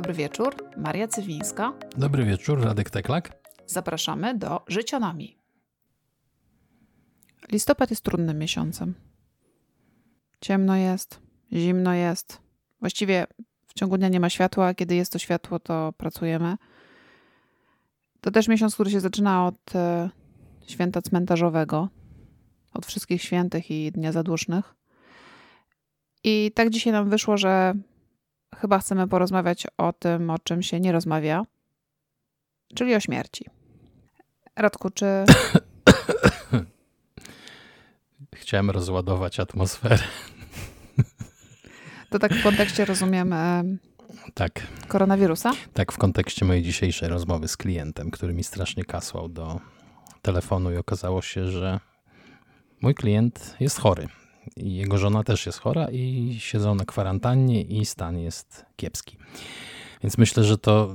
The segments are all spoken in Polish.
dobry wieczór. Maria Cywińska. Dobry wieczór, Radek Teklak. Zapraszamy do Życionami. Listopad jest trudnym miesiącem. Ciemno jest, zimno jest. Właściwie w ciągu dnia nie ma światła, a kiedy jest to światło, to pracujemy. To też miesiąc, który się zaczyna od e, święta cmentarzowego, od wszystkich świętych i Dnia Zadłużnych. I tak dzisiaj nam wyszło, że chyba chcemy porozmawiać o tym, o czym się nie rozmawia, czyli o śmierci. Radku, czy. Chciałem rozładować atmosferę. To tak w kontekście rozumiem e, Tak, koronawirusa? tak w kontekście mojej dzisiejszej rozmowy z klientem, który mi strasznie kasłał do telefonu i okazało się, że mój klient jest chory. Jego żona też jest chora i siedzą na kwarantannie i stan jest kiepski. Więc myślę, że to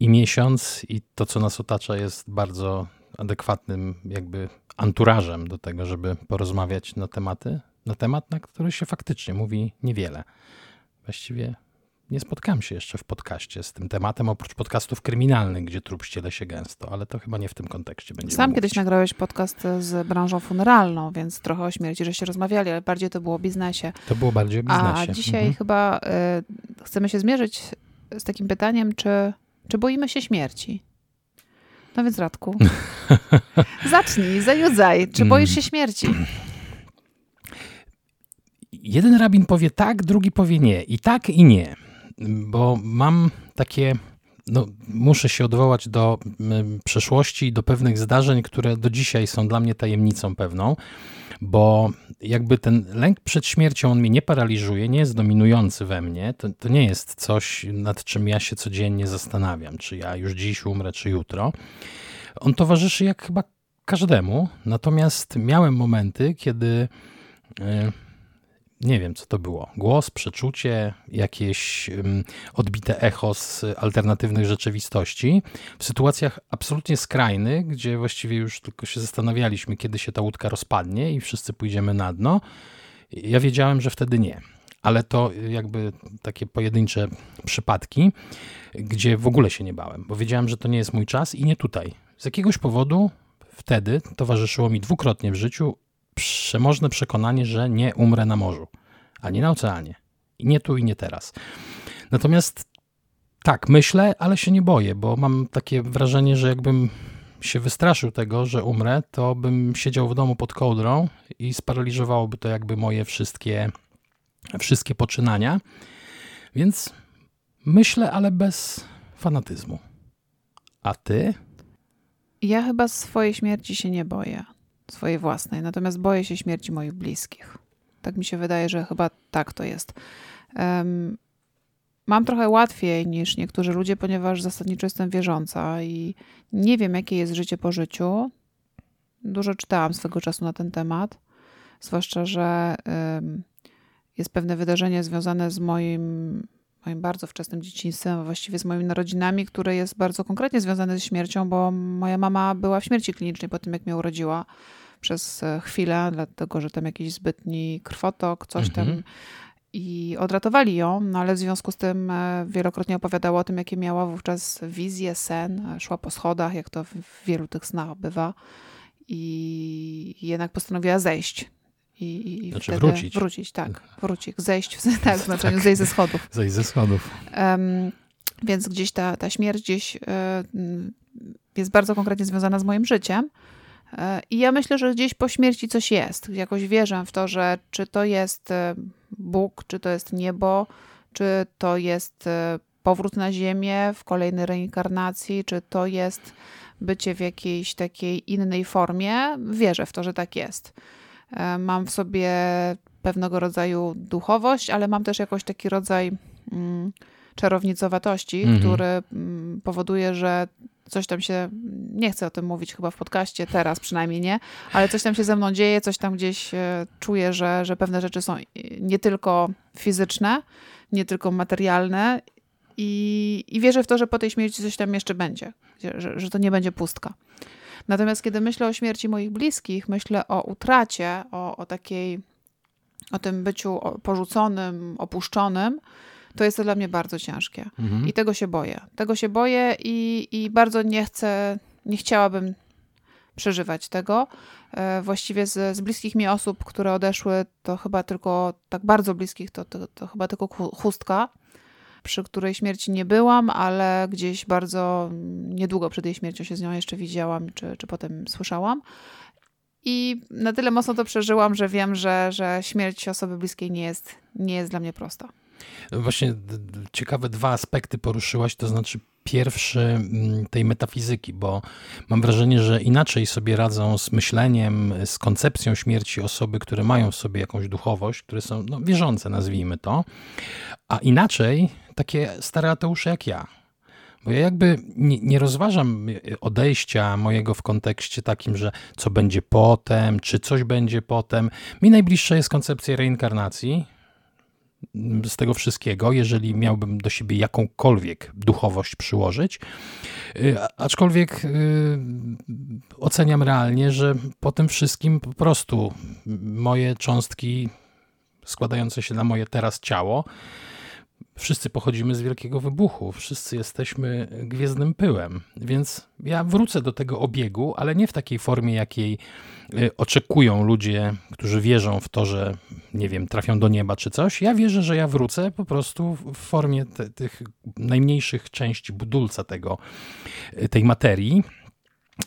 i miesiąc i to, co nas otacza jest bardzo adekwatnym jakby anturażem do tego, żeby porozmawiać na tematy, na temat, na który się faktycznie mówi niewiele. Właściwie nie spotkałem się jeszcze w podcaście z tym tematem, oprócz podcastów kryminalnych, gdzie trup ściele się gęsto, ale to chyba nie w tym kontekście będzie. Sam kiedyś nagrałeś podcast z branżą funeralną, więc trochę o śmierci, żeście rozmawiali, ale bardziej to było o biznesie. To było bardziej o biznesie. A dzisiaj Mhm. chyba y, chcemy się zmierzyć z takim pytaniem, czy, czy boimy się śmierci? No więc Radku, zacznij, zajudzaj. Czy boisz się śmierci? Jeden rabin powie tak, drugi powie nie. I tak, i nie. Bo mam takie. No, muszę się odwołać do przeszłości i do pewnych zdarzeń, które do dzisiaj są dla mnie tajemnicą pewną, bo jakby ten lęk przed śmiercią on mnie nie paraliżuje, nie jest dominujący we mnie. To, to nie jest coś, nad czym ja się codziennie zastanawiam, czy ja już dziś umrę, czy jutro. On towarzyszy jak chyba każdemu, natomiast miałem momenty, kiedy. y, nie wiem, co to było. Głos, przeczucie, jakieś odbite echo z alternatywnych rzeczywistości. W sytuacjach absolutnie skrajnych, gdzie właściwie już tylko się zastanawialiśmy, kiedy się ta łódka rozpadnie i wszyscy pójdziemy na dno. Ja wiedziałem, że wtedy nie. Ale to jakby takie pojedyncze przypadki, gdzie w ogóle się nie bałem, bo wiedziałem, że to nie jest mój czas i nie tutaj. Z jakiegoś powodu wtedy towarzyszyło mi dwukrotnie w życiu przemożne przekonanie, że nie umrę na morzu, ani na oceanie. I nie tu, i nie teraz. Natomiast tak, myślę, ale się nie boję, bo mam takie wrażenie, że jakbym się wystraszył tego, że umrę, to bym siedział w domu pod kołdrą i sparaliżowałoby to jakby moje wszystkie, wszystkie poczynania. Więc myślę, ale bez fanatyzmu. A ty? Ja chyba swojej śmierci się nie boję, swojej własnej, natomiast boję się śmierci moich bliskich. Tak mi się wydaje, że chyba tak to jest. Em, mam trochę łatwiej niż niektórzy ludzie, ponieważ zasadniczo jestem wierząca i nie wiem, jakie jest życie po życiu. Dużo czytałam swego czasu na ten temat, zwłaszcza, że em, jest pewne wydarzenie związane z moim, moim bardzo wczesnym dzieciństwem, właściwie z moimi narodzinami, które jest bardzo konkretnie związane ze śmiercią, bo moja mama była w śmierci klinicznej po tym, jak mnie urodziła przez e, chwilę, dlatego że tam jakiś zbytni krwotok, coś Mhm. tam. I odratowali ją, no ale w związku z tym e, wielokrotnie opowiadała o tym, jakie miała wówczas wizję, sen. E, Szła po schodach, jak to w w wielu tych snach bywa. I jednak postanowiła zejść. I, i Znaczy wtedy wrócić. Wrócić, tak. Wrócić. Zejść, w, tak, w znaczeniu Tak. zejść ze schodów. Zejść ze schodów. Em, więc gdzieś ta, ta śmierć gdzieś m, jest bardzo konkretnie związana z moim życiem. E, I ja myślę, że gdzieś po śmierci coś jest. Jakoś wierzę w to, że czy to jest e, Bóg, czy to jest niebo, czy to jest powrót na ziemię w kolejnej reinkarnacji, czy to jest bycie w jakiejś takiej innej formie. Wierzę w to, że tak jest. E, Mam w sobie pewnego rodzaju duchowość, ale mam też jakoś taki rodzaj mm, czarownicowatości, Mhm. który mm, powoduje, że coś tam się, nie chcę o tym mówić chyba w podcaście, teraz przynajmniej nie, ale coś tam się ze mną dzieje, coś tam gdzieś e, czuję, że, że pewne rzeczy są nie tylko fizyczne, nie tylko materialne i, i wierzę w to, że po tej śmierci coś tam jeszcze będzie, że, że to nie będzie pustka. Natomiast kiedy myślę o śmierci moich bliskich, myślę o utracie, o, o takiej, o tym byciu porzuconym, opuszczonym, to jest to dla mnie bardzo ciężkie. Mhm. I tego się boję. Tego się boję i, i bardzo nie chcę, nie chciałabym przeżywać tego. E, właściwie z, z bliskich mi osób, które odeszły, to chyba tylko, tak bardzo bliskich, to, to, to chyba tylko chustka, przy której śmierci nie byłam, ale gdzieś bardzo niedługo przed jej śmiercią się z nią jeszcze widziałam, czy, czy potem słyszałam. I na tyle mocno to przeżyłam, że wiem, że, że śmierć osoby bliskiej nie jest, nie jest dla mnie prosta. Właśnie ciekawe dwa aspekty poruszyłaś, to znaczy pierwszy mm, tej metafizyki, bo mam wrażenie, że inaczej sobie radzą z myśleniem, z koncepcją śmierci osoby, które mają w sobie jakąś duchowość, które są no, wierzące, nazwijmy to, a inaczej takie stare ateusze jak ja. Bo ja jakby nie, nie, rozważam odejścia mojego w kontekście takim, że co będzie potem, czy coś będzie potem. Mi najbliższa jest koncepcja reinkarnacji, z tego wszystkiego, jeżeli miałbym do siebie jakąkolwiek duchowość przyłożyć. Y, aczkolwiek y, oceniam realnie, że po tym wszystkim po prostu moje cząstki składające się na moje teraz ciało Wszyscy pochodzimy z wielkiego wybuchu, wszyscy jesteśmy gwiezdnym pyłem, więc ja wrócę do tego obiegu, ale nie w takiej formie, jakiej y, oczekują ludzie, którzy wierzą w to, że nie wiem, trafią do nieba czy coś. Ja wierzę, że ja wrócę po prostu w formie te, tych najmniejszych części budulca tego, y, tej materii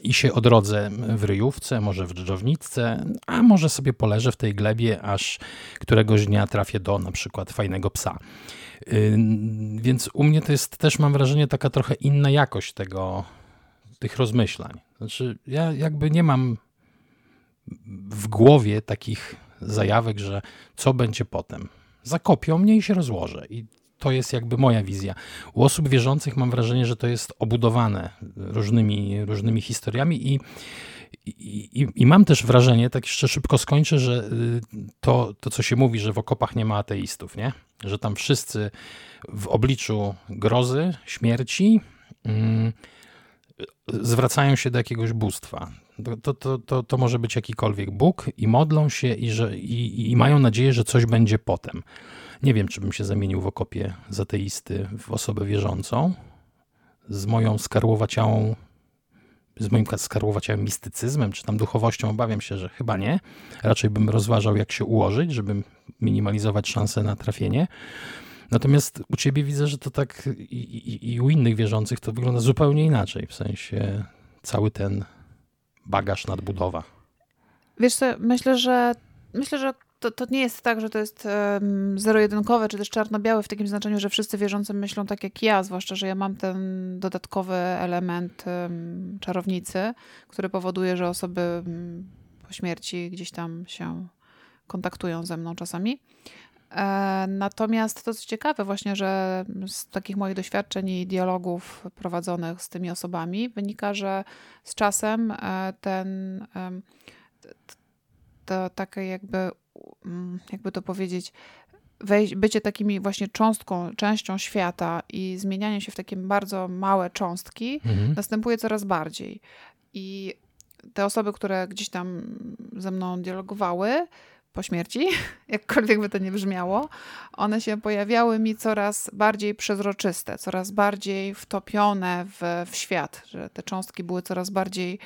i się odrodzę w ryjówce, może w dżdżowniczce, a może sobie poleżę w tej glebie, aż któregoś dnia trafię do na przykład fajnego psa. Więc u mnie to jest też, mam wrażenie, taka trochę inna jakość tego, tych rozmyślań. Znaczy, ja jakby nie mam w głowie takich zajawek, że co będzie potem. Zakopią mnie i się rozłożę. I to jest jakby moja wizja. U osób wierzących mam wrażenie, że to jest obudowane różnymi, różnymi historiami i, i, i, mam też wrażenie, tak jeszcze szybko skończę, że y, to, to, co się mówi, że w okopach nie ma ateistów, nie? że tam wszyscy w obliczu grozy, śmierci mm, zwracają się do jakiegoś bóstwa. To, to, to, to może być jakikolwiek Bóg i modlą się i, że, i, i mają nadzieję, że coś będzie potem. Nie wiem, czy bym się zamienił w okopie z ateisty w osobę wierzącą. Z moją skarłowaciałą, z moim skarłowaciałym mistycyzmem, czy tam duchowością, obawiam się, że chyba nie. Raczej bym rozważał, jak się ułożyć, żeby minimalizować szanse na trafienie. Natomiast u ciebie widzę, że to tak i, i, i, u innych wierzących to wygląda zupełnie inaczej, w sensie cały ten bagaż nadbudowa. Wiesz co, myślę, że myślę, że to, to nie jest tak, że to jest um, zero-jedynkowe, czy też czarno-białe w takim znaczeniu, że wszyscy wierzący myślą tak jak ja, zwłaszcza, że ja mam ten dodatkowy element um, czarownicy, który powoduje, że osoby um, po śmierci gdzieś tam się kontaktują ze mną czasami. E, natomiast to, co ciekawe, właśnie, że z takich moich doświadczeń i dialogów prowadzonych z tymi osobami wynika, że z czasem e, ten to takie jakby, jakby to powiedzieć, wejść, bycie takimi właśnie cząstką, częścią świata i zmienianie się w takie bardzo małe cząstki mhm. następuje coraz bardziej. I te osoby, które gdzieś tam ze mną dialogowały, po śmierci, jakkolwiek by to nie brzmiało, one się pojawiały mi coraz bardziej przezroczyste, coraz bardziej wtopione w, w świat, że te cząstki były coraz bardziej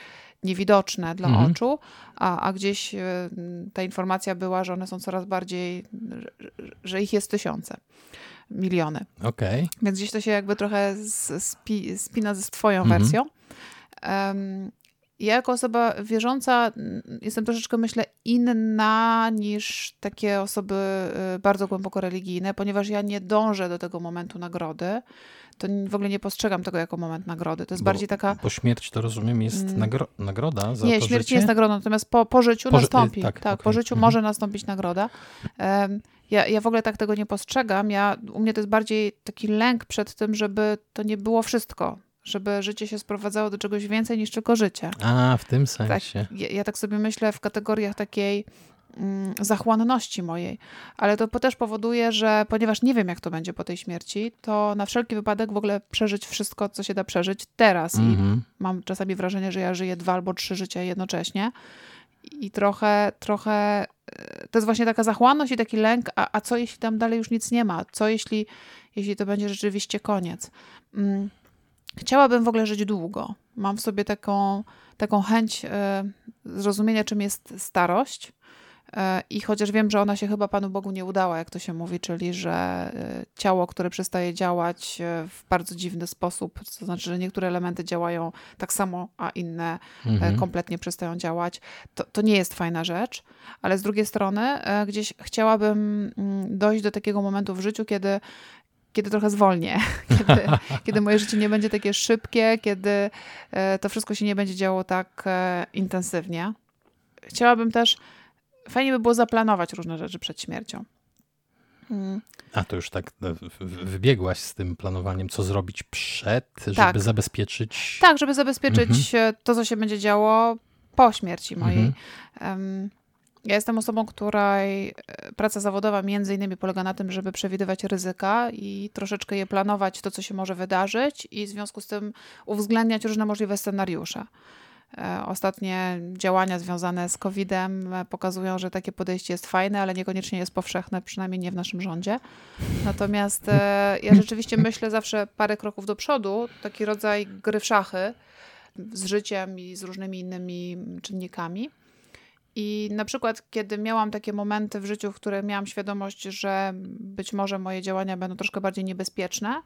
niewidoczne dla mhm. oczu, a, a gdzieś e, ta informacja była, że one są coraz bardziej, że, ich jest tysiące miliony. Okay. Więc gdzieś to się jakby trochę spi, spina z twoją mhm. wersją. Um, ja jako osoba wierząca jestem troszeczkę, myślę, inna niż takie osoby y, bardzo głęboko religijne, ponieważ ja nie dążę do tego momentu nagrody. To w ogóle nie postrzegam tego jako moment nagrody. To jest bo, bardziej taka. Bo śmierć to rozumiem jest mm. nagro... nagroda za Nie, to śmierć życie? nie jest nagrodą, natomiast po, po życiu po, nastąpi. Tak, tak okay. po życiu mhm. może nastąpić nagroda. Um, ja, ja w ogóle tak tego nie postrzegam. Ja, u mnie to jest bardziej taki lęk przed tym, żeby to nie było wszystko żeby życie się sprowadzało do czegoś więcej niż tylko życie. A, w tym sensie. Tak, ja, ja tak sobie myślę w kategoriach takiej zachłanności mojej, ale to też powoduje, że ponieważ nie wiem, jak to będzie po tej śmierci, to na wszelki wypadek w ogóle przeżyć wszystko, co się da przeżyć teraz. Mm -hmm. I mhm. mam czasami wrażenie, że ja żyję dwa albo trzy życia jednocześnie i trochę, trochę, to jest właśnie taka zachłanność i taki lęk, a, a co jeśli tam dalej już nic nie ma? Co jeśli, jeśli to będzie rzeczywiście koniec? Mm. Chciałabym w ogóle żyć długo. Mam w sobie taką, taką chęć e, zrozumienia, czym jest starość. E, I chociaż wiem, że ona się chyba Panu Bogu nie udała, jak to się mówi, czyli że e, ciało, które przestaje działać w bardzo dziwny sposób, to znaczy, że niektóre elementy działają tak samo, a inne mhm. kompletnie przestają działać, to, to nie jest fajna rzecz. Ale z drugiej strony, gdzieś chciałabym mm, dojść do takiego momentu w życiu, kiedy kiedy trochę zwolnię, kiedy, kiedy moje życie nie będzie takie szybkie, kiedy e, to wszystko się nie będzie działo tak e, intensywnie. Chciałabym też, fajnie by było zaplanować różne rzeczy przed śmiercią. Mm. A to już tak no, wybiegłaś z tym planowaniem, co zrobić przed, żeby tak. zabezpieczyć. Tak, żeby zabezpieczyć mhm. to, co się będzie działo po śmierci mojej. Mhm. Ja jestem osobą, której e, praca zawodowa między innymi polega na tym, żeby przewidywać ryzyka i troszeczkę je planować, to co się może wydarzyć i w związku z tym uwzględniać różne możliwe scenariusze. E, ostatnie działania związane z COVID-em e, pokazują, że takie podejście jest fajne, ale niekoniecznie jest powszechne, przynajmniej nie w naszym rządzie. Natomiast ja rzeczywiście myślę zawsze parę kroków do przodu, taki rodzaj gry w szachy z życiem i z różnymi innymi czynnikami. I na przykład, kiedy miałam takie momenty w życiu, w których miałam świadomość, że być może moje działania będą troszkę bardziej niebezpieczne,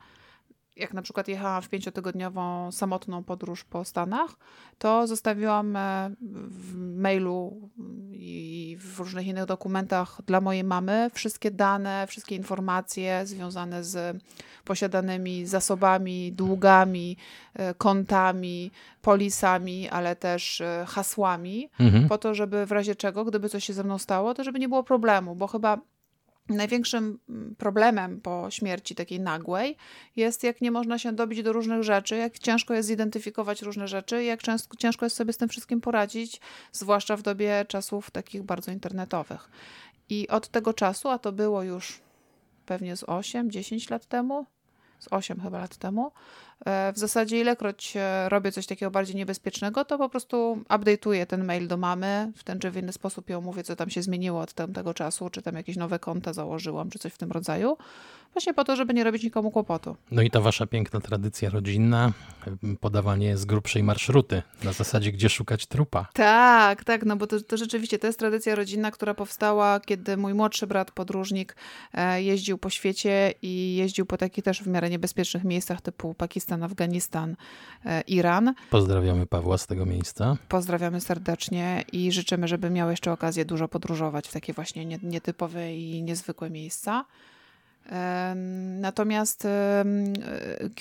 jak na przykład jechałam w pięciotygodniową samotną podróż po Stanach, to zostawiłam e, w mailu i w różnych innych dokumentach dla mojej mamy wszystkie dane, wszystkie informacje związane z posiadanymi zasobami, długami, e, kontami, polisami, ale też e, hasłami, mhm. po to, żeby w razie czego, gdyby coś się ze mną stało, to żeby nie było problemu, bo chyba Największym mm, problemem po śmierci takiej nagłej jest, jak nie można się dobić do różnych rzeczy, jak ciężko jest zidentyfikować różne rzeczy, jak często, ciężko jest sobie z tym wszystkim poradzić, zwłaszcza w dobie czasów takich bardzo internetowych. I od tego czasu, a to było już pewnie z 8-10 lat temu, z 8 chyba lat temu, w zasadzie ilekroć e, robię coś takiego bardziej niebezpiecznego, to po prostu update'uję ten mail do mamy, w ten czy w inny sposób ją mówię, co tam się zmieniło od tamtego czasu, czy tam jakieś nowe konta założyłam, czy coś w tym rodzaju. Właśnie po to, żeby nie robić nikomu kłopotu. No i ta wasza piękna tradycja rodzinna, podawanie z grubszej marszruty, na zasadzie, gdzie szukać trupa. Tak, tak, no bo to, to rzeczywiście to jest tradycja rodzinna, która powstała, kiedy mój młodszy brat podróżnik e, jeździł po świecie i jeździł po takich też w miarę niebezpiecznych miejscach typu Pakistan, Afganistan, e, Iran. Pozdrawiamy Pawła z tego miejsca. Pozdrawiamy serdecznie i życzymy, żeby miał jeszcze okazję dużo podróżować w takie właśnie nietypowe i niezwykłe miejsca. Natomiast e,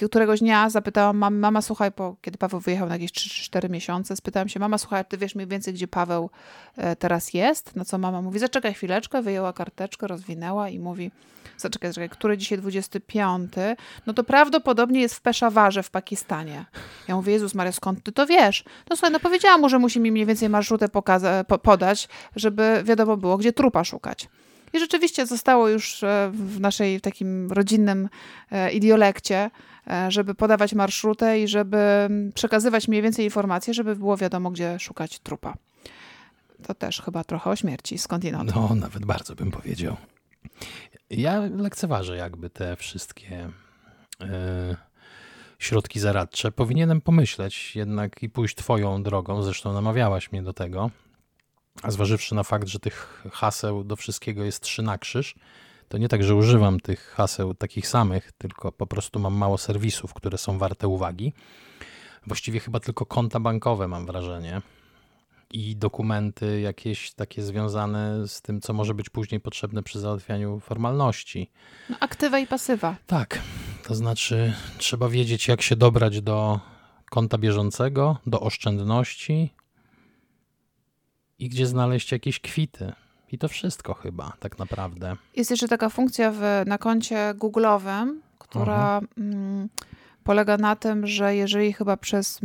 któregoś dnia zapytałam mam, mama, słuchaj, po, kiedy Paweł wyjechał na jakieś 3-4 miesiące, spytałam się, mama, słuchaj, ty wiesz mniej więcej, gdzie Paweł e, teraz jest? Na co mama mówi, zaczekaj chwileczkę, wyjęła karteczkę, rozwinęła i mówi, zaczekaj, zaczekaj, który dzisiaj 25? No to prawdopodobnie jest w Peszawarze w Pakistanie. Ja mówię, Jezus Maria, skąd ty to wiesz? No słuchaj, no powiedziałam mu, że musi mi mniej więcej marszrutę po podać, żeby wiadomo było, gdzie trupa szukać. I rzeczywiście zostało już e, w naszej takim rodzinnym e, idiolekcie, e, żeby podawać marszrutę i żeby przekazywać mniej więcej informacje, żeby było wiadomo, gdzie szukać trupa. To też chyba trochę o śmierci, skądinąd. No, nawet bardzo bym powiedział. Ja lekceważę jakby te wszystkie środki zaradcze. Powinienem pomyśleć jednak i pójść twoją drogą, zresztą namawiałaś mnie do tego, a zważywszy na fakt, że tych haseł do wszystkiego jest trzy na krzyż, to nie tak, że używam tych haseł takich samych, tylko po prostu mam mało serwisów, które są warte uwagi. Właściwie chyba tylko konta bankowe mam wrażenie i dokumenty jakieś takie związane z tym, co może być później potrzebne przy załatwianiu formalności. No, aktywa i pasywa. Tak, to znaczy trzeba wiedzieć, jak się dobrać do konta bieżącego, do oszczędności, i gdzie znaleźć jakieś kwity. I to wszystko chyba, tak naprawdę. Jest jeszcze taka funkcja w, na koncie Google'owym, która mm, polega na tym, że jeżeli chyba przez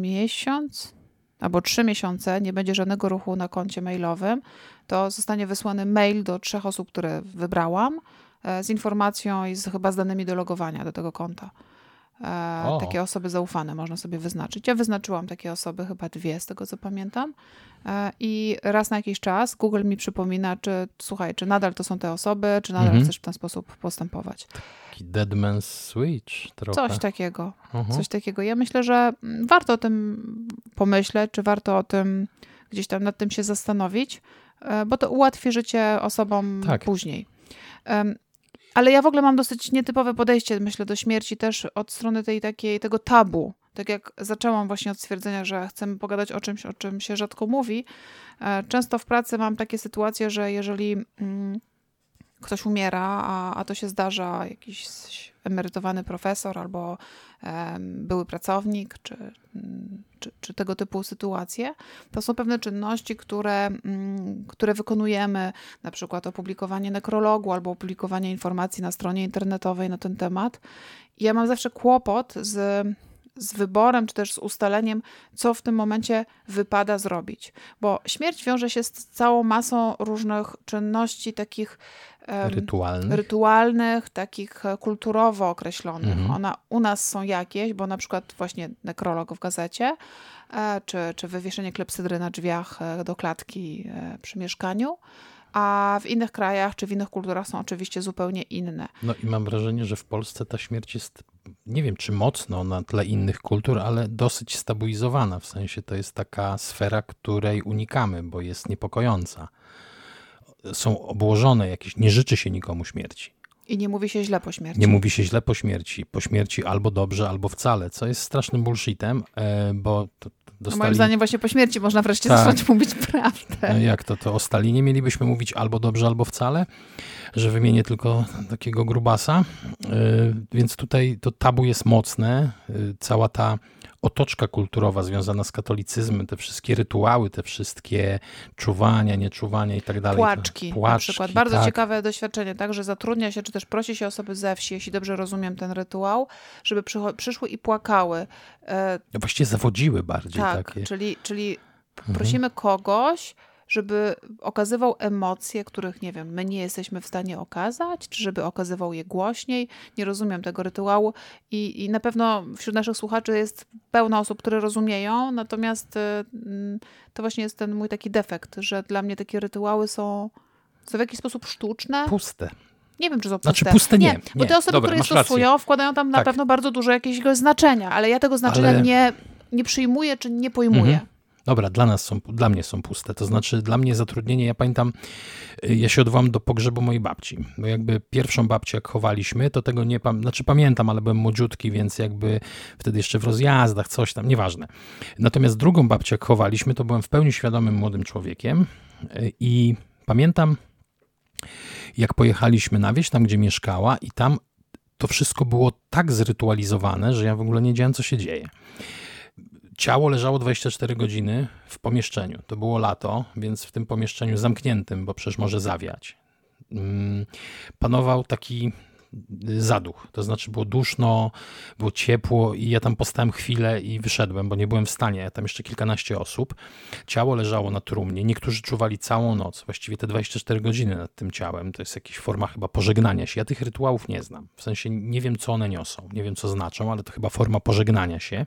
miesiąc albo trzy miesiące nie będzie żadnego ruchu na koncie mailowym, to zostanie wysłany mail do trzech osób, które wybrałam, e, z informacją i z, chyba z danymi do logowania do tego konta. E, takie osoby zaufane można sobie wyznaczyć. Ja wyznaczyłam takie osoby, chyba dwie z tego co pamiętam. E, I raz na jakiś czas Google mi przypomina, czy słuchaj, czy nadal to są te osoby, czy nadal mhm. chcesz w ten sposób postępować. Taki dead man's switch trochę. Coś takiego. Uh-huh. Coś takiego. Ja myślę, że warto o tym pomyśleć, czy warto o tym gdzieś tam nad tym się zastanowić, e, bo to ułatwi życie osobom tak. później. Ale ja w ogóle mam dosyć nietypowe podejście, myślę, do śmierci też od strony tej takiej, tego tabu. Tak jak zaczęłam właśnie od stwierdzenia, że chcemy pogadać o czymś, o czym się rzadko mówi. E, często w pracy mam takie sytuacje, że jeżeli mm, ktoś umiera, a, a to się zdarza, jakiś emerytowany profesor albo były pracownik, czy, czy, czy, tego typu sytuacje. To są pewne czynności, które, mm, które wykonujemy, na przykład opublikowanie nekrologu albo opublikowanie informacji na stronie internetowej na ten temat. Ja mam zawsze kłopot z z wyborem, czy też z ustaleniem, co w tym momencie wypada zrobić. Bo śmierć wiąże się z całą masą różnych czynności takich rytualnych, rytualnych takich e, kulturowo określonych. Mhm. Ona, u nas są jakieś, bo na przykład właśnie nekrolog w gazecie, e, czy, czy wywieszenie klepsydry na drzwiach e, do klatki przy mieszkaniu a w innych krajach czy w innych kulturach są oczywiście zupełnie inne. No i mam wrażenie, że w Polsce ta śmierć jest, nie wiem czy mocno na tle innych kultur, ale dosyć stabilizowana. W sensie to jest taka sfera, której unikamy, bo jest niepokojąca. Są obłożone jakieś, nie życzy się nikomu śmierci. I nie mówi się źle po śmierci. Nie mówi się źle po śmierci. Po śmierci albo dobrze, albo wcale, co jest strasznym bullshitem, e, bo to, Dostali... No moim zdaniem właśnie po śmierci można wreszcie tak. zacząć mówić prawdę. No jak to, to o Stalinie mielibyśmy mówić albo dobrze, albo wcale, że wymienię tylko takiego grubasa. Yy, więc tutaj to tabu jest mocne. Yy, cała ta otoczka kulturowa związana z katolicyzmem, te wszystkie rytuały, te wszystkie czuwania, nieczuwania i tak dalej. Płaczki, Płaczki na przykład. Bardzo tak. ciekawe doświadczenie, tak, że zatrudnia się, czy też prosi się osoby ze wsi, jeśli dobrze rozumiem ten rytuał, żeby przyszły i płakały. E, no właściwie zawodziły bardziej. Tak, takie. czyli, czyli mhm. prosimy kogoś, żeby okazywał emocje, których, nie wiem, my nie jesteśmy w stanie okazać, czy żeby okazywał je głośniej. Nie rozumiem tego rytuału i, i na pewno wśród naszych słuchaczy jest pełno osób, które rozumieją, natomiast y, mm, to właśnie jest ten mój taki defekt, że dla mnie takie rytuały są, są w jakiś sposób sztuczne. Puste. Nie wiem, czy są puste. Znaczy puste nie. nie, bo te osoby, Dobra, które je stosują, wkładają tam na tak. pewno bardzo dużo jakiegoś znaczenia, ale ja tego znaczenia ale... nie, nie przyjmuję, czy nie pojmuję. Mhm. Dobra, dla nas są, dla mnie są puste. To znaczy, dla mnie zatrudnienie, ja pamiętam, y, ja się odwołam do pogrzebu mojej babci, bo jakby pierwszą babcię jak chowaliśmy, to tego nie pamiętam, znaczy pamiętam, ale byłem młodziutki, więc jakby wtedy jeszcze w rozjazdach, coś tam, nieważne. Natomiast drugą babcię jak chowaliśmy, to byłem w pełni świadomym młodym człowiekiem y, i pamiętam, jak pojechaliśmy na wieś, tam gdzie mieszkała i tam to wszystko było tak zrytualizowane, że ja w ogóle nie wiedziałem, co się dzieje. Ciało leżało 24 godziny w pomieszczeniu. To było lato, więc w tym pomieszczeniu zamkniętym, bo przecież może zawiać, mm, panował taki zaduch. To znaczy było duszno, było ciepło i ja tam postałem chwilę i wyszedłem, bo nie byłem w stanie. Tam jeszcze kilkanaście osób. Ciało leżało na trumnie. Niektórzy czuwali całą noc, właściwie te 24 godziny nad tym ciałem. To jest jakaś forma chyba pożegnania się. Ja tych rytuałów nie znam. W sensie nie wiem, co one niosą. Nie wiem, co znaczą, ale to chyba forma pożegnania się.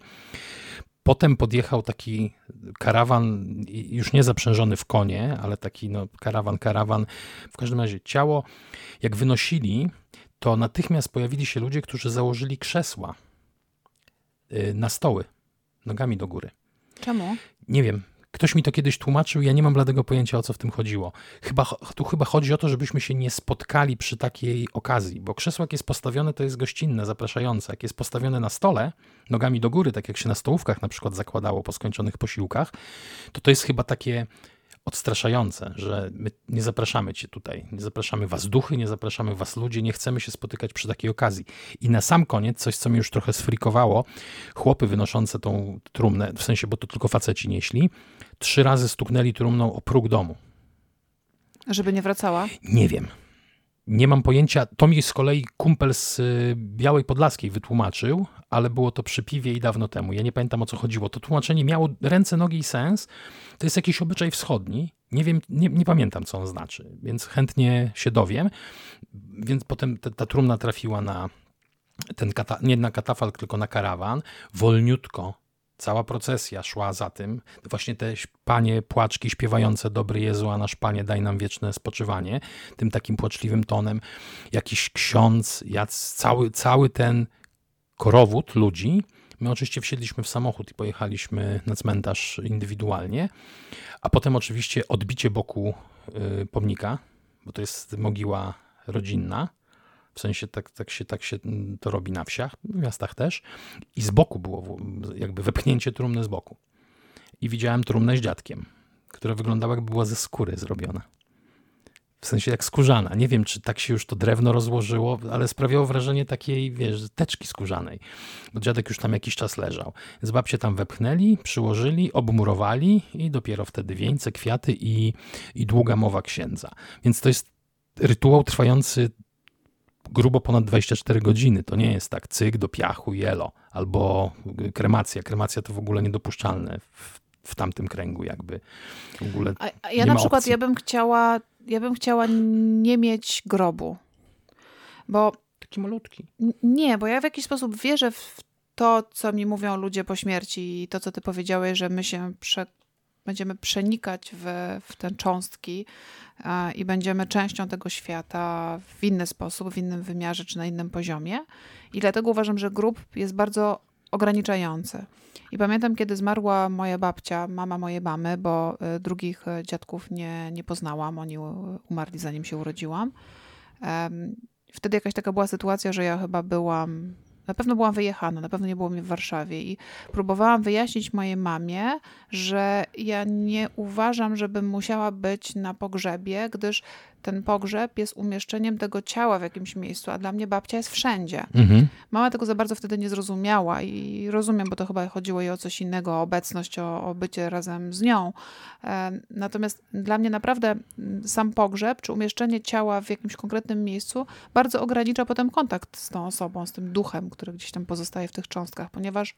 Potem podjechał taki karawan, już nie zaprzężony w konie, ale taki no, karawan, karawan. W każdym razie ciało, jak wynosili, to natychmiast pojawili się ludzie, którzy założyli krzesła y, na stoły, nogami do góry. Czemu? Nie wiem. Ktoś mi to kiedyś tłumaczył, ja nie mam bladego pojęcia o co w tym chodziło. Chyba, tu chyba chodzi o to, żebyśmy się nie spotkali przy takiej okazji, bo krzesło jak jest postawione, to jest gościnne, zapraszające. Jak jest postawione na stole, nogami do góry, tak jak się na stołówkach na przykład zakładało po skończonych posiłkach, to to jest chyba takie odstraszające, że my nie zapraszamy cię tutaj, nie zapraszamy was duchy, nie zapraszamy was ludzie, nie chcemy się spotykać przy takiej okazji. I na sam koniec, coś co mnie już trochę sfrikowało, chłopy wynoszące tą trumnę, w sensie, bo to tylko faceci nieśli, trzy razy stuknęli trumną o próg domu. Żeby nie wracała? Nie wiem. Nie mam pojęcia. To mi z kolei kumpel z y, Białej Podlaskiej wytłumaczył, ale było to przy piwie i dawno temu. Ja nie pamiętam o co chodziło. To tłumaczenie miało ręce, nogi i sens. To jest jakiś obyczaj wschodni. Nie wiem, nie, nie pamiętam co on znaczy, więc chętnie się dowiem. Więc potem ta, ta trumna trafiła na ten kata, nie na katafalk, tylko na karawan, wolniutko cała procesja szła za tym. Właśnie te panie płaczki śpiewające Dobry Jezu, a nasz Panie daj nam wieczne spoczywanie, tym takim płaczliwym tonem. Jakiś ksiądz, cały, cały ten korowód ludzi. My oczywiście wsiedliśmy w samochód i pojechaliśmy na cmentarz indywidualnie, a potem oczywiście odbicie boku y, pomnika, bo to jest mogiła rodzinna w sensie tak, tak, się, tak się to robi na wsiach, w miastach też. I z boku było jakby wepchnięcie trumny z boku. I widziałem trumnę z dziadkiem, która wyglądała jakby była ze skóry zrobiona. W sensie jak skórzana. Nie wiem, czy tak się już to drewno rozłożyło, ale sprawiało wrażenie takiej, wiesz, teczki skórzanej. Bo dziadek już tam jakiś czas leżał. Więc babcie tam wepchnęli, przyłożyli, obmurowali i dopiero wtedy wieńce, kwiaty i, i długa mowa księdza. Więc to jest rytuał trwający grubo ponad 24 godziny. To nie jest tak cyk do piachu, jelo, albo kremacja. Kremacja to w ogóle niedopuszczalne w, w tamtym kręgu jakby. W ogóle a, a ja na przykład, opcji. ja bym chciała, ja bym chciała nie mieć grobu, bo... Taki malutki. Nie, bo ja w jakiś sposób wierzę w to, co mi mówią ludzie po śmierci i to, co ty powiedziałeś, że my się prze, będziemy przenikać w, w te cząstki i będziemy częścią tego świata w inny sposób, w innym wymiarze czy na innym poziomie. I dlatego uważam, że grup jest bardzo ograniczający. I pamiętam, kiedy zmarła moja babcia, mama mojej mamy, bo y, drugich y, dziadków nie, nie poznałam, oni umarli zanim się urodziłam. Wtedy jakaś taka była sytuacja, że ja chyba byłam na pewno byłam wyjechana, na pewno nie było mnie w Warszawie i próbowałam wyjaśnić mojej mamie, że ja nie uważam, żebym musiała być na pogrzebie, gdyż ten pogrzeb jest umieszczeniem tego ciała w jakimś miejscu, a dla mnie babcia jest wszędzie. Mhm. Mama tego za bardzo wtedy nie zrozumiała i rozumiem, bo to chyba chodziło jej o coś innego, o obecność, o, o bycie razem z nią. E, natomiast dla mnie naprawdę sam pogrzeb, czy umieszczenie ciała w jakimś konkretnym miejscu bardzo ogranicza potem kontakt z tą osobą, z tym duchem, który gdzieś tam pozostaje w tych cząstkach, ponieważ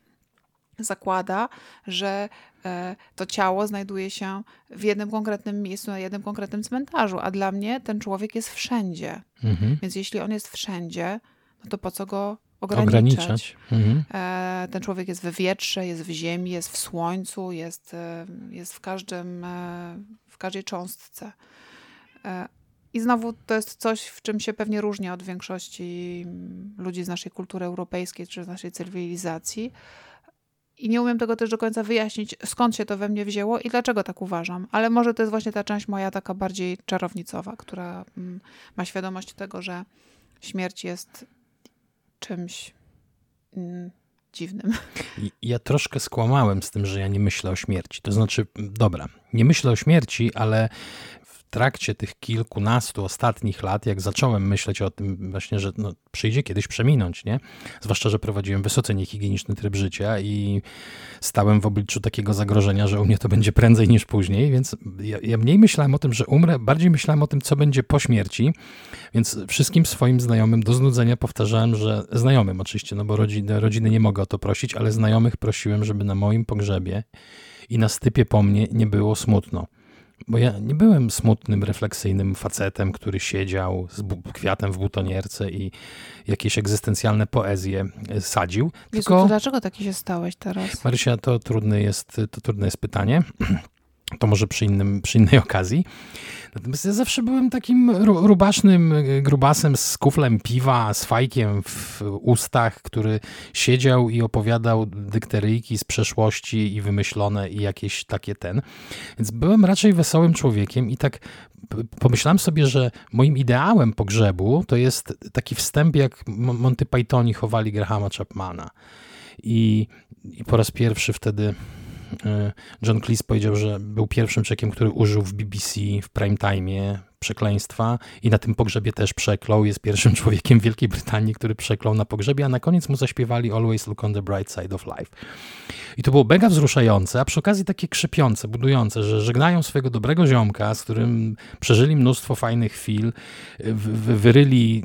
zakłada, że e, to ciało znajduje się w jednym konkretnym miejscu, na jednym konkretnym cmentarzu, a dla mnie ten człowiek jest wszędzie. Mhm. Więc jeśli on jest wszędzie, no to po co go ograniczać? ograniczać. Mhm. E, ten człowiek jest w wietrze, jest w ziemi, jest w słońcu, jest, e, jest w, każdym, w każdej cząstce. I znowu to jest coś, w czym się pewnie różni od większości ludzi z naszej kultury europejskiej czy z naszej cywilizacji i nie umiem tego też do końca wyjaśnić, skąd się to we mnie wzięło i dlaczego tak uważam. Ale może to jest właśnie ta część moja taka bardziej czarownicowa, która mm, ma świadomość tego, że śmierć jest czymś mm, dziwnym. Ja troszkę skłamałem z tym, że ja nie myślę o śmierci. To znaczy, dobra, nie myślę o śmierci, ale trakcie tych kilkunastu ostatnich lat, jak zacząłem myśleć o tym właśnie, że no, przyjdzie kiedyś przeminąć, nie? Zwłaszcza, że prowadziłem wysoce niehigieniczny tryb życia i stałem w obliczu takiego zagrożenia, że u mnie to będzie prędzej niż później, więc ja, ja mniej myślałem o tym, że umrę, bardziej myślałem o tym, co będzie po śmierci, więc wszystkim swoim znajomym do znudzenia powtarzałem, że znajomym oczywiście, no bo rodziny, rodziny nie mogę o to prosić, ale znajomych prosiłem, żeby na moim pogrzebie i na stypie po mnie nie było smutno. Bo ja nie byłem smutnym, refleksyjnym facetem, który siedział z kwiatem w butonierce i jakieś egzystencjalne poezje e, sadził. Jezu, tylko... dlaczego taki się stałeś teraz? Marysia, to trudne jest, to trudne jest pytanie. To może przy, innym, przy innej okazji. Natomiast ja zawsze byłem takim rubasznym grubasem z kuflem piwa, z fajkiem w ustach, który siedział i opowiadał dykteryjki z przeszłości i wymyślone i jakieś takie ten. Więc byłem raczej wesołym człowiekiem i tak pomyślałem sobie, że moim ideałem pogrzebu to jest taki wstęp, jak Monty Pythoni chowali Grahama Chapmana. I, i po raz pierwszy wtedy E, John Cleese powiedział, że był pierwszym czekiem, który użył w BBC w prime time przekleństwa i na tym pogrzebie też przeklął. Jest pierwszym człowiekiem w Wielkiej Brytanii, który przeklął na pogrzebie, a na koniec mu zaśpiewali Always Look on the Bright Side of Life. I to było mega wzruszające, a przy okazji takie krzepiące, budujące, że żegnają swojego dobrego ziomka, z którym przeżyli mnóstwo fajnych chwil, wyryli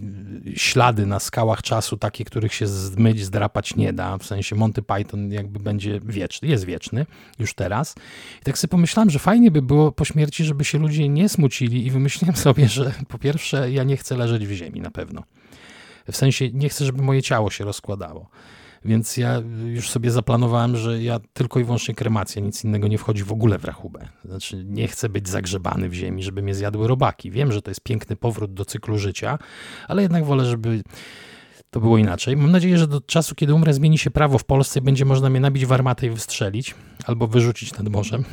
ślady na skałach czasu, takie, których się zmyć, zdrapać nie da, w sensie Monty Python jakby będzie wieczny, jest wieczny już teraz. I tak sobie pomyślałem, że fajnie by było po śmierci, żeby się ludzie nie smucili i wymyśliłem sobie, że po pierwsze ja nie chcę leżeć w ziemi na pewno. W sensie nie chcę, żeby moje ciało się rozkładało. Więc ja już sobie zaplanowałem, że ja tylko i wyłącznie kremacja, nic innego nie wchodzi w ogóle w rachubę. Znaczy, nie chcę być zagrzebany w ziemi, żeby mnie zjadły robaki. Wiem, że to jest piękny powrót do cyklu życia, ale jednak wolę, żeby to było inaczej. Mam nadzieję, że do czasu, kiedy umrę, zmieni się prawo w Polsce, będzie można mnie nabić w armatę i wystrzelić, albo wyrzucić nad morzem,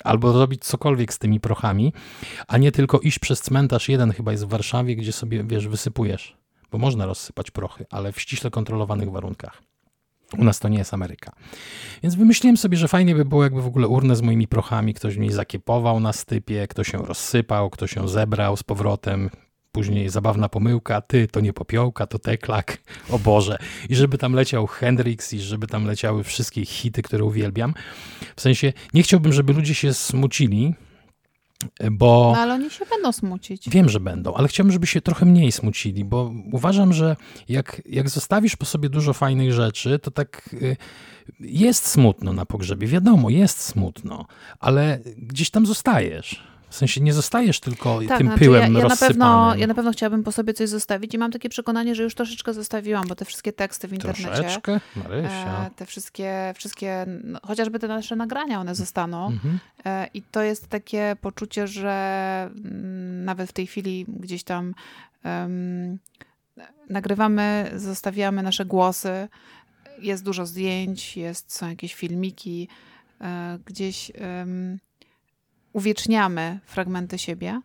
albo robić cokolwiek z tymi prochami, a nie tylko iść przez cmentarz. Jeden chyba jest w Warszawie, gdzie sobie, wiesz, wysypujesz, bo można rozsypać prochy, ale w ściśle kontrolowanych warunkach. U nas to nie jest Ameryka. Więc wymyśliłem sobie, że fajnie by było, jakby w ogóle urnę z moimi prochami ktoś mi zakiepował na stypie, ktoś się rozsypał, ktoś się zebrał z powrotem, później zabawna pomyłka, ty to nie popiołka, to teklak, o Boże. I żeby tam leciał Hendrix i żeby tam leciały wszystkie hity, które uwielbiam. W sensie nie chciałbym, żeby ludzie się smucili, bo... No, ale oni się będą smucić. Wiem, że będą, ale chciałbym, żeby się trochę mniej smucili, bo uważam, że jak, jak zostawisz po sobie dużo fajnych rzeczy, to tak y, jest smutno na pogrzebie. Wiadomo, jest smutno, ale gdzieś tam zostajesz. W sensie nie zostajesz tylko tak, tym znaczy pyłem ja, ja na pewno, ja na pewno chciałabym po sobie coś zostawić i mam takie przekonanie, że już troszeczkę zostawiłam, bo te wszystkie teksty w internecie. Troszeczkę? Marysia. E, te wszystkie, wszystkie no, chociażby te nasze nagrania, one zostaną. Mhm. E, I to jest takie poczucie, że mm, nawet w tej chwili gdzieś tam um, nagrywamy, zostawiamy nasze głosy. Jest dużo zdjęć, jest, są jakieś filmiki, e, gdzieś uwieczniamy fragmenty siebie.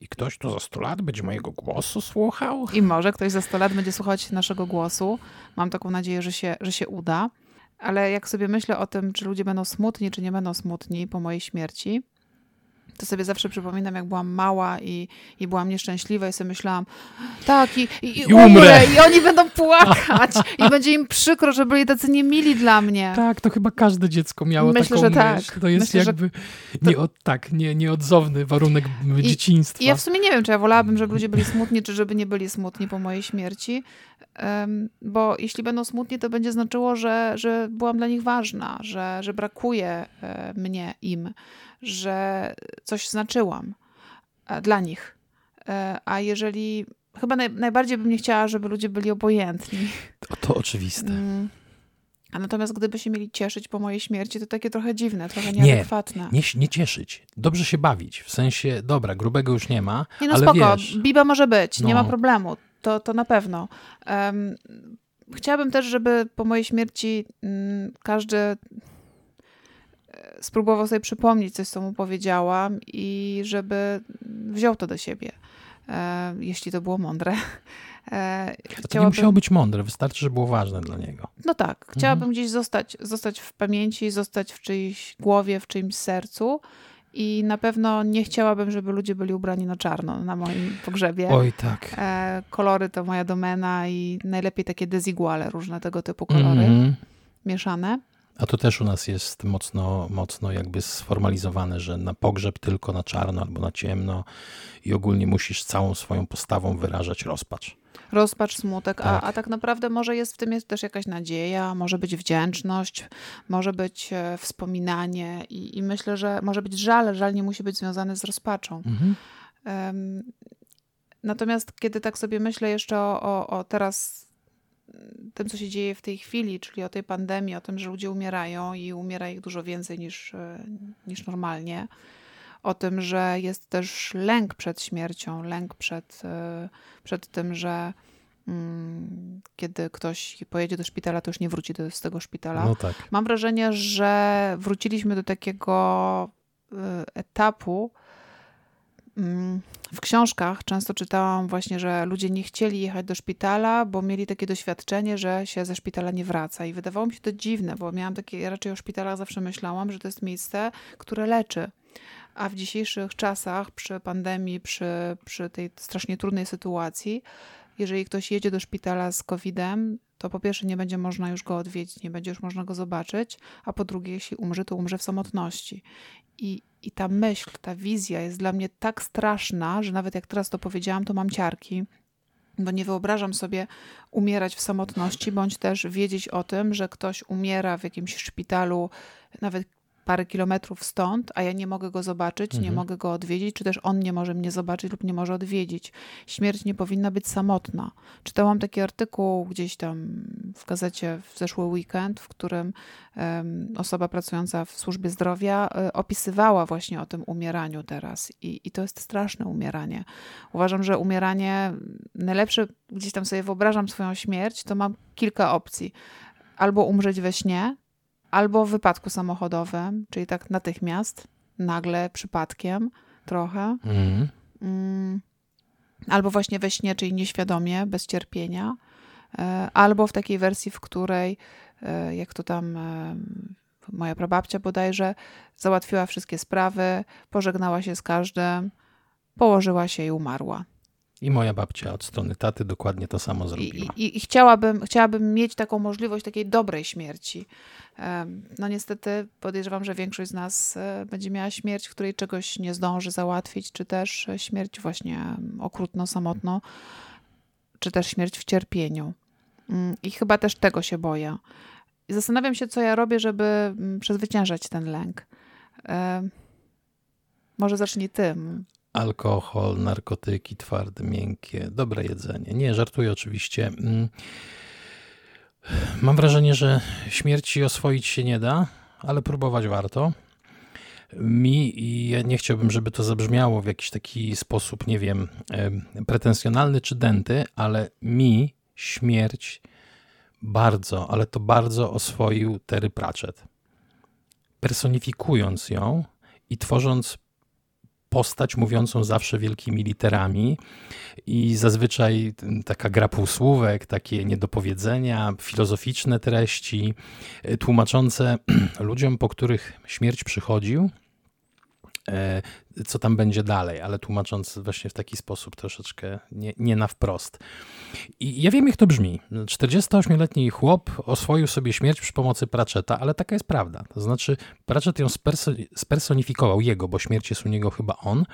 I ktoś tu za 100 lat będzie mojego głosu słuchał? I może ktoś za 100 lat będzie słuchać naszego głosu. Mam taką nadzieję, że się, że się uda. Ale jak sobie myślę o tym, czy ludzie będą smutni, czy nie będą smutni po mojej śmierci, to sobie zawsze przypominam, jak byłam mała i, i byłam nieszczęśliwa i sobie myślałam, tak, i, i, i umrę. umrę. i oni będą płakać i będzie im przykro, że byli tacy niemili dla mnie. Tak, to chyba każde dziecko miało Myślę, taką że tak. myśl. To jest Myślę, jakby to... nie od, tak, nie, nieodzowny warunek I, dzieciństwa. I ja w sumie nie wiem, czy ja wolałabym, żeby ludzie byli smutni, czy żeby nie byli smutni po mojej śmierci, bo jeśli będą smutni, to będzie znaczyło, że, że byłam dla nich ważna, że, że brakuje e, mnie im że coś znaczyłam e, dla nich. E, a jeżeli. Chyba naj, najbardziej bym nie chciała, żeby ludzie byli obojętni. To, to oczywiste. Mm. A natomiast gdyby się mieli cieszyć po mojej śmierci, to takie trochę dziwne, trochę nieadekwatne. Nie, nie, nie cieszyć. Dobrze się bawić. W sensie, dobra, grubego już nie ma, Nie no ale spoko, wiesz, biba może być, no. nie ma no. problemu. To, to na pewno. Um, chciałabym też, żeby po mojej śmierci um, każdy spróbował sobie przypomnieć coś, co mu powiedziałam i żeby wziął to do siebie, e, jeśli to było mądre. E, to nie musiało być mądre, wystarczy, że było ważne dla niego. No tak, chciałabym mhm. gdzieś zostać, zostać w pamięci, zostać w czyjejś głowie, w czyimś sercu. I na pewno nie chciałabym, żeby ludzie byli ubrani na czarno na moim pogrzebie. Oj, tak. E, kolory to moja domena i najlepiej takie desiguale, różne tego typu kolory mm -hmm. mieszane. A to też u nas jest mocno, mocno jakby sformalizowane, że na pogrzeb tylko na czarno albo na ciemno i ogólnie musisz całą swoją postawą wyrażać rozpacz. Rozpacz, smutek, tak. A, a tak naprawdę może jest w tym jest też jakaś nadzieja, może być wdzięczność, może być e, wspominanie i, i myślę, że może być żal, żal nie musi być związany z rozpaczą. Mhm. Um, natomiast kiedy tak sobie myślę jeszcze o, o, o teraz tym, co się dzieje w tej chwili, czyli o tej pandemii, o tym, że ludzie umierają i umiera ich dużo więcej niż, e, niż normalnie. O tym, że jest też lęk przed śmiercią, lęk przed, e, przed tym, że mm, kiedy ktoś pojedzie do szpitala, to już nie wróci do, z tego szpitala. No tak. Mam wrażenie, że wróciliśmy do takiego e, etapu, mm, w książkach często czytałam właśnie, że ludzie nie chcieli jechać do szpitala, bo mieli takie doświadczenie, że się ze szpitala nie wraca. I wydawało mi się to dziwne, bo miałam takie, ja raczej o szpitalach zawsze myślałam, że to jest miejsce, które leczy. A w dzisiejszych czasach, przy pandemii, przy, przy tej strasznie trudnej sytuacji, jeżeli ktoś jedzie do szpitala z COVID-em, to po pierwsze nie będzie można już go odwiedzić, nie będzie już można go zobaczyć, a po drugie, jeśli umrze, to umrze w samotności. I, I ta myśl, ta wizja jest dla mnie tak straszna, że nawet jak teraz to powiedziałam, to mam ciarki, bo nie wyobrażam sobie umierać w samotności, bądź też wiedzieć o tym, że ktoś umiera w jakimś szpitalu, nawet parę kilometrów stąd, a ja nie mogę go zobaczyć, mhm. nie mogę go odwiedzić, czy też on nie może mnie zobaczyć lub nie może odwiedzić. Śmierć nie powinna być samotna. Czytałam taki artykuł gdzieś tam w gazecie w zeszły weekend, w którym um, osoba pracująca w służbie zdrowia um, opisywała właśnie o tym umieraniu teraz. I, I to jest straszne umieranie. Uważam, że umieranie najlepsze, gdzieś tam sobie wyobrażam swoją śmierć, to mam kilka opcji. Albo umrzeć we śnie, albo w wypadku samochodowym, czyli tak natychmiast, nagle, przypadkiem trochę. Mhm. Mm. Albo właśnie we śnie, czyli nieświadomie, bez cierpienia. E, albo w takiej wersji, w której, e, jak to tam e, moja prababcia bodajże, załatwiła wszystkie sprawy, pożegnała się z każdym, położyła się i umarła. I moja babcia od strony taty dokładnie to samo zrobiła. I, i, i chciałabym, chciałabym mieć taką możliwość takiej dobrej śmierci. No niestety podejrzewam, że większość z nas e, będzie miała śmierć, w której czegoś nie zdąży załatwić, czy też śmierć właśnie okrutno, samotno, czy też śmierć w cierpieniu. Mm, I chyba też tego się boję. I zastanawiam się, co ja robię, żeby mm, przezwyciężać ten lęk. Może zacznij tym alkohol, narkotyki twarde, miękkie, dobre jedzenie. Nie, żartuję oczywiście. Mm. Mam wrażenie, że śmierci oswoić się nie da, ale próbować warto. Mi, i ja nie chciałbym, żeby to zabrzmiało w jakiś taki sposób, nie wiem, pretensjonalny czy dęty, ale mi śmierć bardzo, ale to bardzo oswoił Terry Pratchett. Personifikując ją i tworząc postać mówiącą zawsze wielkimi literami. I zazwyczaj taka gra półsłówek, takie niedopowiedzenia, filozoficzne treści, e, tłumaczące ludziom, po których śmierć przychodził, co tam będzie dalej, ale tłumacząc właśnie w taki sposób troszeczkę nie, nie na wprost. I ja wiem, jak to brzmi. 48-letni chłop oswoił sobie śmierć przy pomocy Pratchetta, ale taka jest prawda. To znaczy, Pratchett ją sperso- spersonifikował, jego, bo śmierć jest u niego chyba on,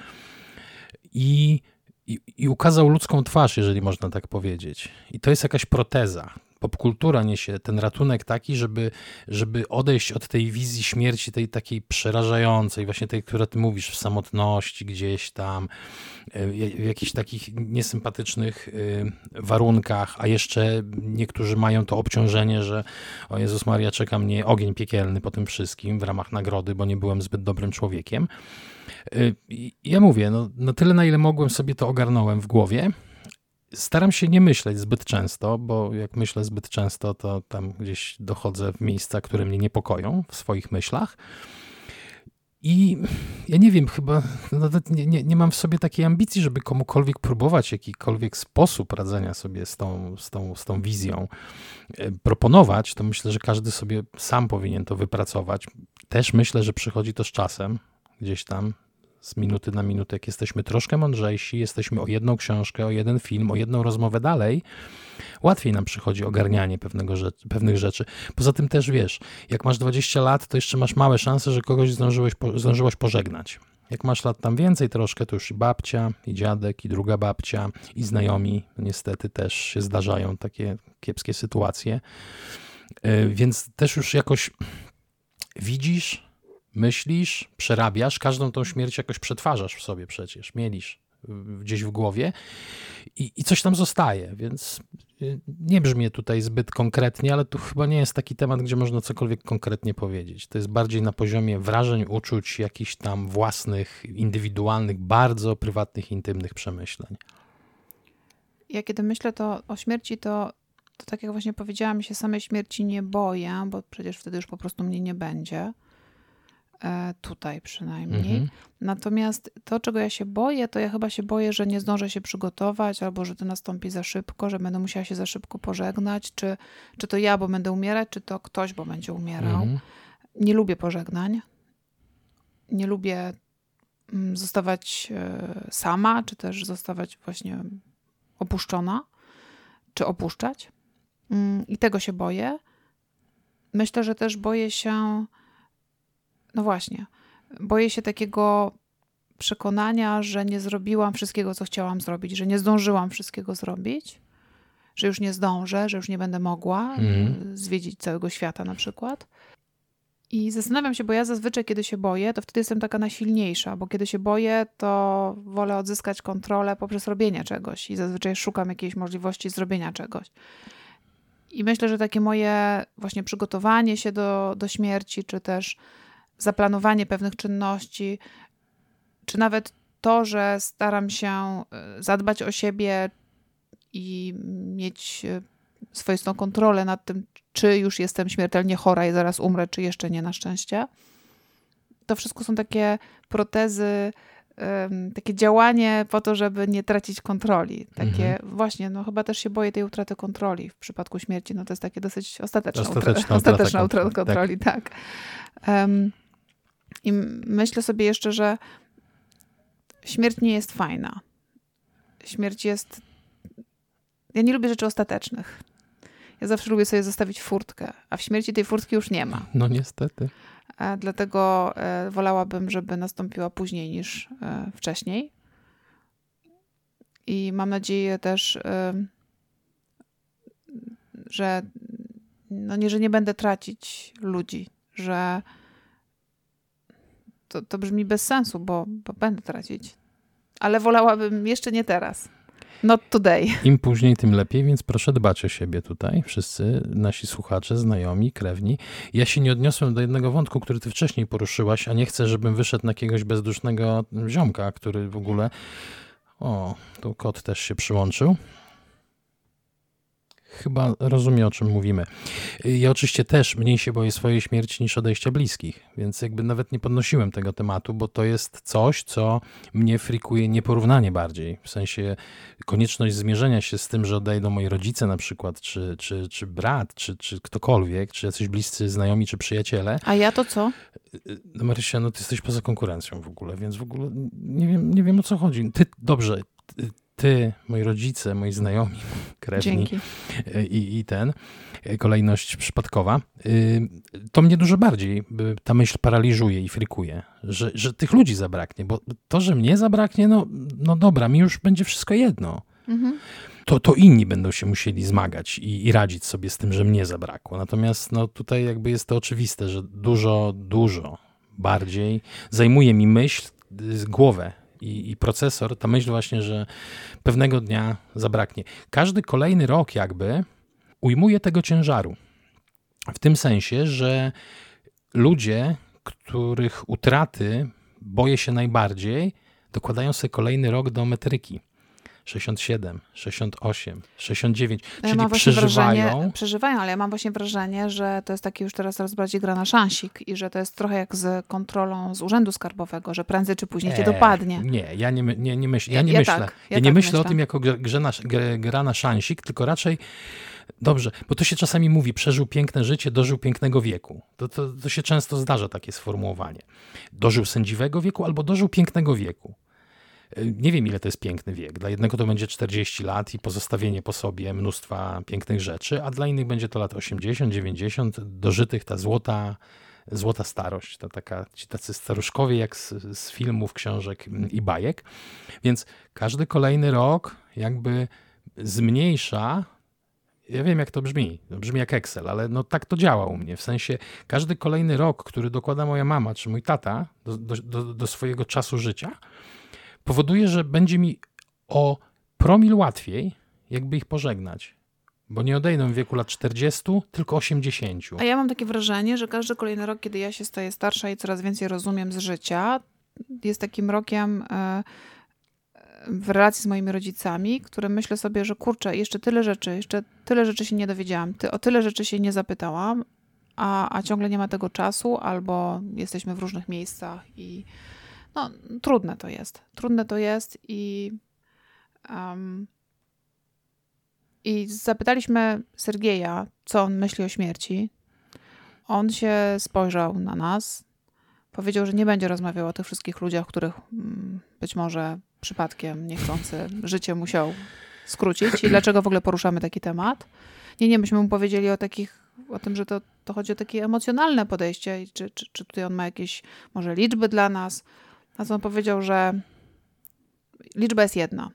i, i, i ukazał ludzką twarz, jeżeli można tak powiedzieć. I to jest jakaś proteza popkultura niesie ten ratunek taki, żeby, żeby odejść od tej wizji śmierci, tej takiej przerażającej, właśnie tej, która ty mówisz, w samotności gdzieś tam, e, w jakichś takich niesympatycznych e, warunkach, a jeszcze niektórzy mają to obciążenie, że o Jezus Maria, czeka mnie ogień piekielny po tym wszystkim w ramach nagrody, bo nie byłem zbyt dobrym człowiekiem. E, ja mówię, no, na tyle, na ile mogłem sobie to ogarnąłem w głowie, Staram się nie myśleć zbyt często, bo jak myślę zbyt często, to tam gdzieś dochodzę w miejsca, które mnie niepokoją w swoich myślach. I ja nie wiem, chyba nawet nie, nie, nie, mam w sobie takiej ambicji, żeby komukolwiek próbować jakikolwiek sposób radzenia sobie z tą, z tą, z tą wizją e, proponować. To myślę, że każdy sobie sam powinien to wypracować. Też myślę, że przychodzi to z czasem, gdzieś tam z minuty na minutę, jak jesteśmy troszkę mądrzejsi, jesteśmy o jedną książkę, o jeden film, o jedną rozmowę dalej, łatwiej nam przychodzi ogarnianie pewnego pewnych rzeczy. Poza tym też wiesz, jak masz 20 lat, to jeszcze masz małe szanse, że kogoś zdążyłeś, zdążyłaś pożegnać. Jak masz lat tam więcej troszkę, to już i babcia, i dziadek, i druga babcia, i znajomi. Niestety też się zdarzają takie kiepskie sytuacje. E, więc też już jakoś widzisz, myślisz, przerabiasz, każdą tą śmierć jakoś przetwarzasz w sobie przecież, mielisz gdzieś w głowie i, i coś tam zostaje, więc y, nie brzmi tutaj zbyt konkretnie, ale tu chyba nie jest taki temat, gdzie można cokolwiek konkretnie powiedzieć. To jest bardziej na poziomie wrażeń, uczuć, jakichś tam własnych, indywidualnych, bardzo prywatnych, intymnych przemyśleń. Ja kiedy myślę to o śmierci, to, to tak jak właśnie powiedziałam, się samej śmierci nie boję, bo przecież wtedy już po prostu mnie nie będzie. E, tutaj przynajmniej. Mhm. Natomiast to, czego ja się boję, to ja chyba się boję, że nie zdążę się przygotować, albo że to nastąpi za szybko, że będę musiała się za szybko pożegnać, czy, czy to ja, bo będę umierać, czy to ktoś, bo będzie umierał. Mhm. Nie lubię pożegnań. Nie lubię mm, zostawać e, sama, czy też zostawać właśnie opuszczona, czy opuszczać. Mm, I tego się boję. Myślę, że też boję się no właśnie. Boję się takiego przekonania, że nie zrobiłam wszystkiego, co chciałam zrobić, że nie zdążyłam wszystkiego zrobić, że już nie zdążę, że już nie będę mogła mm. zwiedzić całego świata na przykład. I zastanawiam się, bo ja zazwyczaj, kiedy się boję, to wtedy jestem taka najsilniejsza, bo kiedy się boję, to wolę odzyskać kontrolę poprzez robienie czegoś i zazwyczaj szukam jakiejś możliwości zrobienia czegoś. I myślę, że takie moje właśnie przygotowanie się do, do śmierci, czy też zaplanowanie pewnych czynności, czy nawet to, że staram się e, zadbać o siebie i mieć e, swoistą kontrolę nad tym, czy już jestem śmiertelnie chora i zaraz umrę, czy jeszcze nie na szczęście. To wszystko są takie protezy, takie działanie po to, żeby nie tracić kontroli. Takie mhm. właśnie, no chyba też się boję tej utraty kontroli w przypadku śmierci. No to jest takie dosyć ostateczna, ostateczna, utra ostateczna utrata kontroli, tak. tak. Um, I myślę sobie jeszcze, że śmierć nie jest fajna. Śmierć jest. Ja nie lubię rzeczy ostatecznych. Ja zawsze lubię sobie zostawić furtkę, a w śmierci tej furtki już nie ma. No niestety. E, dlatego e, wolałabym, żeby nastąpiła później niż e, wcześniej. I mam nadzieję też, że, no nie, że nie będę tracić ludzi, że to, to brzmi bez sensu, bo, bo będę tracić. Ale wolałabym jeszcze nie teraz. Not today. Im później, tym lepiej, więc proszę dbać o siebie tutaj, wszyscy nasi słuchacze, znajomi, krewni. Ja się nie odniosłem do jednego wątku, który ty wcześniej poruszyłaś, a nie chcę, żebym wyszedł na jakiegoś bezdusznego ziomka, który w ogóle... O, tu kot też się przyłączył chyba rozumie, o czym mówimy. Ja oczywiście też mniej się boję swojej śmierci niż odejścia bliskich, więc jakby nawet nie podnosiłem tego tematu, bo to jest coś, co mnie frikuje nieporównanie bardziej. W sensie konieczność zmierzenia się z tym, że odejdą moi rodzice na przykład, czy, czy, czy brat, czy, czy ktokolwiek, czy jacyś bliscy znajomi, czy przyjaciele. A ja to co? No Marysia, no ty jesteś poza konkurencją w ogóle, więc w ogóle nie wiem, nie wiem o co chodzi. Ty, dobrze, ty, moi rodzice, moi znajomi, krewni e, i, i ten, e, kolejność przypadkowa, y, to mnie dużo bardziej ta myśl paraliżuje i frykuje, że, że tych ludzi zabraknie, bo to, że mnie zabraknie, no, no dobra, mi już będzie wszystko jedno. Mhm. To, to inni będą się musieli zmagać i, i radzić sobie z tym, że mnie zabrakło. Natomiast no, tutaj jakby jest to oczywiste, że dużo, dużo bardziej zajmuje mi myśl, głowę i, i, procesor, ta myśl właśnie, że pewnego dnia zabraknie. Każdy kolejny rok jakby ujmuje tego ciężaru. W tym sensie, że ludzie, których utraty boję się najbardziej, dokładają sobie kolejny rok do metryki. 67, 68, 69, ja czyli przeżywają. Przeżywają, ale ja mam właśnie wrażenie, że to jest taki już teraz coraz bardziej gra na szansik i że to jest trochę jak z kontrolą z Urzędu Skarbowego, że prędzej czy później cię dopadnie. Nie, ja nie, nie, nie, myśl, ja nie ja myślę. Tak, ja, ja nie tak myślę, myślę o tym jako grę na, gra na szansik, tylko raczej Dobrze, bo to się czasami mówi, przeżył piękne życie, dożył pięknego wieku. To, to, to się często zdarza takie sformułowanie. Dożył sędziwego wieku albo dożył pięknego wieku. Nie wiem, ile to jest piękny wiek. Dla jednego to będzie 40 lat i pozostawienie po sobie mnóstwa pięknych rzeczy, a dla innych będzie to lat 80, 90, dożytych ta złota, złota starość, ta taka, ci tacy staruszkowie jak z, z filmów, książek i bajek. Więc każdy kolejny rok jakby zmniejsza ja wiem, jak to brzmi. Brzmi jak Excel, ale no tak to działa u mnie. W sensie każdy kolejny rok, który dokłada moja mama czy mój tata do, do, do swojego czasu życia, powoduje, że będzie mi o promil łatwiej, jakby ich pożegnać. Bo nie odejdą w wieku lat 40, tylko 80. A ja mam takie wrażenie, że każdy kolejny rok, kiedy ja się staję starsza i coraz więcej rozumiem z życia, jest takim rokiem e, w relacji z moimi rodzicami, które myślę sobie, że kurczę, jeszcze tyle rzeczy, jeszcze tyle rzeczy się nie dowiedziałam, ty, o tyle rzeczy się nie zapytałam, a, a ciągle nie ma tego czasu, albo jesteśmy w różnych miejscach i no, trudne to jest. Trudne to jest i. Um, I zapytaliśmy Sergieja, co on myśli o śmierci. On się spojrzał na nas, powiedział, że nie będzie rozmawiał o tych wszystkich ludziach, których mm, być może przypadkiem niechcący życie musiał skrócić i dlaczego w ogóle poruszamy taki temat. Nie, nie, myśmy mu powiedzieli o takich, o tym, że to, to chodzi o takie emocjonalne podejście, czy, czy, czy tutaj on ma jakieś może liczby dla nas, a co on powiedział, że liczba jest jedna.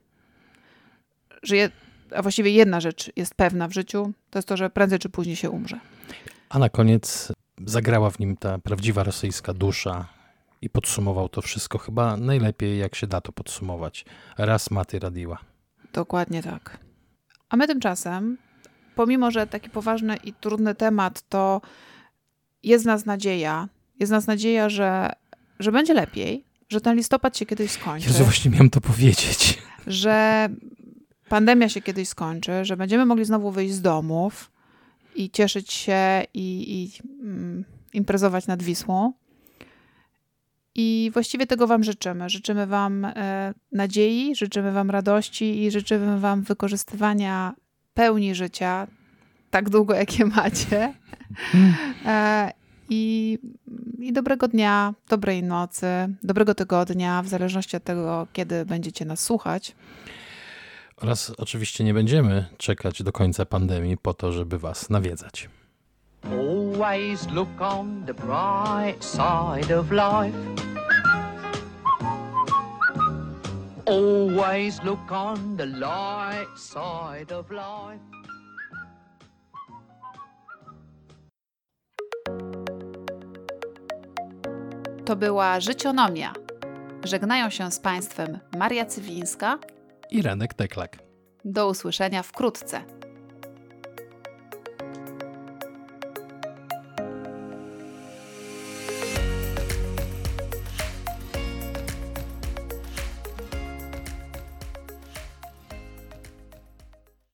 Że je, a właściwie jedna rzecz jest pewna w życiu, to jest to, że prędzej czy później się umrze. A na koniec zagrała w nim ta prawdziwa rosyjska dusza i podsumował to wszystko chyba najlepiej, jak się da to podsumować. Raz Maty Radiła. Dokładnie tak. A my tymczasem, pomimo, że taki poważny i trudny temat, to jest nas nadzieja, jest nas nadzieja, że, że będzie lepiej, że ten listopad się kiedyś skończy. Jezu, właśnie miałem to powiedzieć. Że pandemia się kiedyś skończy, że będziemy mogli znowu wyjść z domów i cieszyć się i, i mm, imprezować nad Wisłą. I właściwie tego Wam życzymy. Życzymy Wam e, nadziei, życzymy Wam radości i życzymy Wam wykorzystywania pełni życia tak długo, jakie macie. E, i, I dobrego dnia, dobrej nocy, dobrego tygodnia, w zależności od tego, kiedy będziecie nas słuchać. Oraz oczywiście nie będziemy czekać do końca pandemii po to, żeby Was nawiedzać. Always look on the bright side of life. Always look on the light side of life. To była Życionomia. Żegnają się z Państwem Maria Cywińska i Renek Teklak. Do usłyszenia wkrótce.